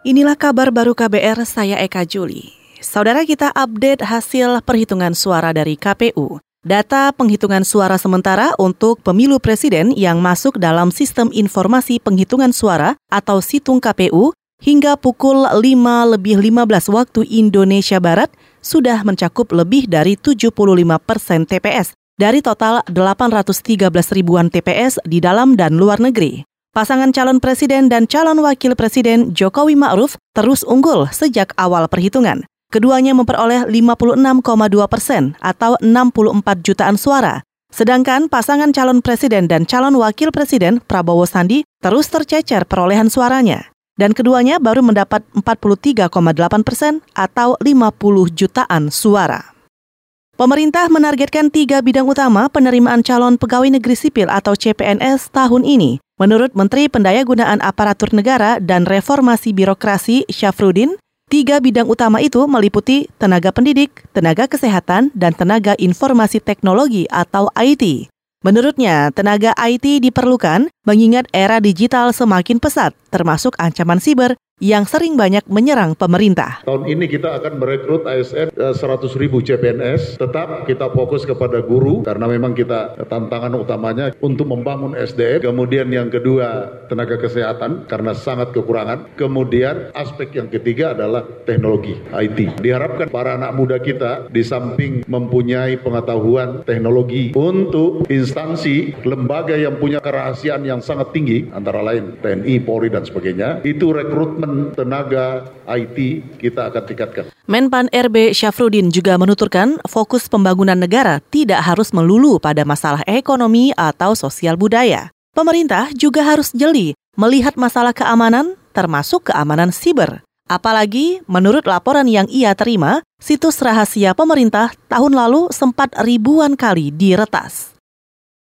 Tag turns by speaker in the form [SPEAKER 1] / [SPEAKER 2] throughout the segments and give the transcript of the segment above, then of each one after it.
[SPEAKER 1] Inilah kabar baru KBR, saya Eka Juli. Saudara kita update hasil perhitungan suara dari KPU. Data penghitungan suara sementara untuk pemilu presiden yang masuk dalam sistem informasi penghitungan suara atau situng KPU hingga pukul 5 lebih 15 waktu Indonesia Barat sudah mencakup lebih dari 75 persen TPS dari total 813 ribuan TPS di dalam dan luar negeri. Pasangan calon presiden dan calon wakil presiden Jokowi Ma'ruf terus unggul sejak awal perhitungan. Keduanya memperoleh 56,2 persen atau 64 jutaan suara. Sedangkan pasangan calon presiden dan calon wakil presiden Prabowo Sandi terus tercecer perolehan suaranya. Dan keduanya baru mendapat 43,8 persen atau 50 jutaan suara. Pemerintah menargetkan tiga bidang utama penerimaan calon pegawai negeri sipil atau CPNS tahun ini. Menurut Menteri Pendayagunaan Aparatur Negara dan Reformasi Birokrasi Syafrudin, tiga bidang utama itu meliputi tenaga pendidik, tenaga kesehatan, dan tenaga informasi teknologi atau IT. Menurutnya, tenaga IT diperlukan mengingat era digital semakin pesat, termasuk ancaman siber yang sering banyak menyerang pemerintah.
[SPEAKER 2] Tahun ini kita akan merekrut ASN 100 eh, ribu CPNS. Tetap kita fokus kepada guru karena memang kita tantangan utamanya untuk membangun SDM. Kemudian yang kedua tenaga kesehatan karena sangat kekurangan. Kemudian aspek yang ketiga adalah teknologi IT. Diharapkan para anak muda kita di samping mempunyai pengetahuan teknologi untuk instansi lembaga yang punya kerahasiaan yang sangat tinggi antara lain TNI, Polri dan sebagainya itu rekrutmen tenaga IT kita akan tingkatkan.
[SPEAKER 1] Menpan RB Syafrudin juga menuturkan fokus pembangunan negara tidak harus melulu pada masalah ekonomi atau sosial budaya. Pemerintah juga harus jeli melihat masalah keamanan termasuk keamanan siber. Apalagi menurut laporan yang ia terima, situs rahasia pemerintah tahun lalu sempat ribuan kali diretas.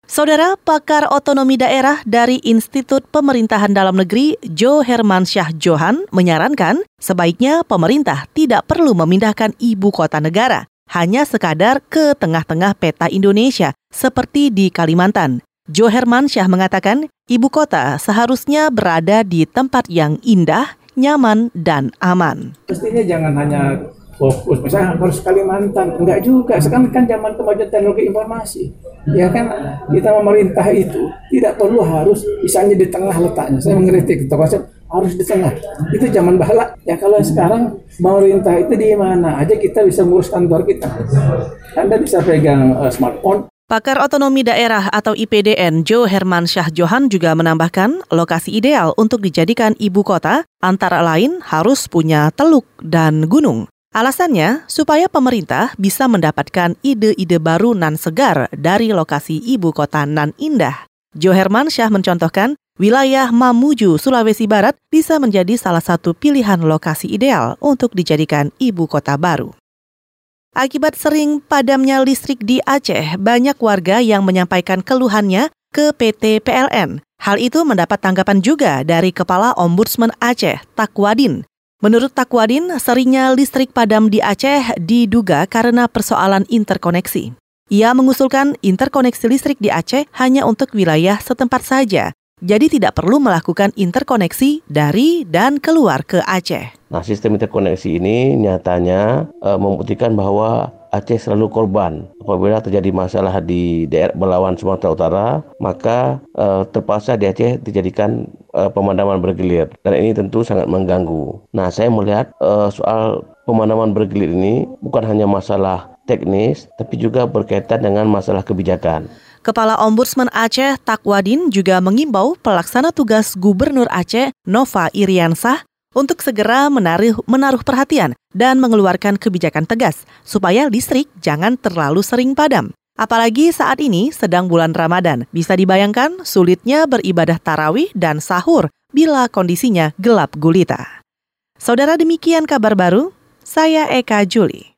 [SPEAKER 1] Saudara pakar otonomi daerah dari Institut Pemerintahan Dalam Negeri, Jo Hermansyah Johan, menyarankan sebaiknya pemerintah tidak perlu memindahkan ibu kota negara, hanya sekadar ke tengah-tengah peta Indonesia, seperti di Kalimantan. Jo Hermansyah mengatakan, ibu kota seharusnya berada di tempat yang indah, nyaman, dan aman.
[SPEAKER 3] Pastinya jangan hanya fokus misalnya harus Kalimantan. Enggak juga. Sekarang kan zaman kemajuan teknologi informasi. Ya kan? Kita memerintah itu tidak perlu harus misalnya di tengah letaknya. Saya mengkritik itu. Konsep harus di tengah. Itu zaman bahala ya kalau sekarang pemerintah itu di mana aja kita bisa ngurus kantor kita. Anda bisa pegang uh, smartphone.
[SPEAKER 1] Pakar Otonomi Daerah atau IPDN Jo Herman Syah Johan juga menambahkan lokasi ideal untuk dijadikan ibu kota antara lain harus punya teluk dan gunung. Alasannya, supaya pemerintah bisa mendapatkan ide-ide baru nan segar dari lokasi ibu kota nan indah. Jo Herman Syah mencontohkan, wilayah Mamuju, Sulawesi Barat bisa menjadi salah satu pilihan lokasi ideal untuk dijadikan ibu kota baru. Akibat sering padamnya listrik di Aceh, banyak warga yang menyampaikan keluhannya ke PT PLN. Hal itu mendapat tanggapan juga dari Kepala Ombudsman Aceh, Takwadin, Menurut Takwadin, seringnya listrik padam di Aceh diduga karena persoalan interkoneksi. Ia mengusulkan interkoneksi listrik di Aceh hanya untuk wilayah setempat saja, jadi tidak perlu melakukan interkoneksi dari dan keluar ke Aceh.
[SPEAKER 4] Nah, sistem interkoneksi ini nyatanya e, membuktikan bahwa Aceh selalu korban apabila terjadi masalah di daerah Belawan Sumatera Utara maka uh, terpaksa di Aceh dijadikan uh, pemadaman bergilir dan ini tentu sangat mengganggu. Nah saya melihat uh, soal pemadaman bergilir ini bukan hanya masalah teknis tapi juga berkaitan dengan masalah kebijakan.
[SPEAKER 1] Kepala Ombudsman Aceh Takwadin juga mengimbau pelaksana tugas Gubernur Aceh Nova Iriansah untuk segera menaruh, menaruh perhatian dan mengeluarkan kebijakan tegas supaya listrik jangan terlalu sering padam. Apalagi saat ini sedang bulan Ramadan, bisa dibayangkan sulitnya beribadah tarawih dan sahur bila kondisinya gelap gulita. Saudara demikian kabar baru, saya Eka Juli.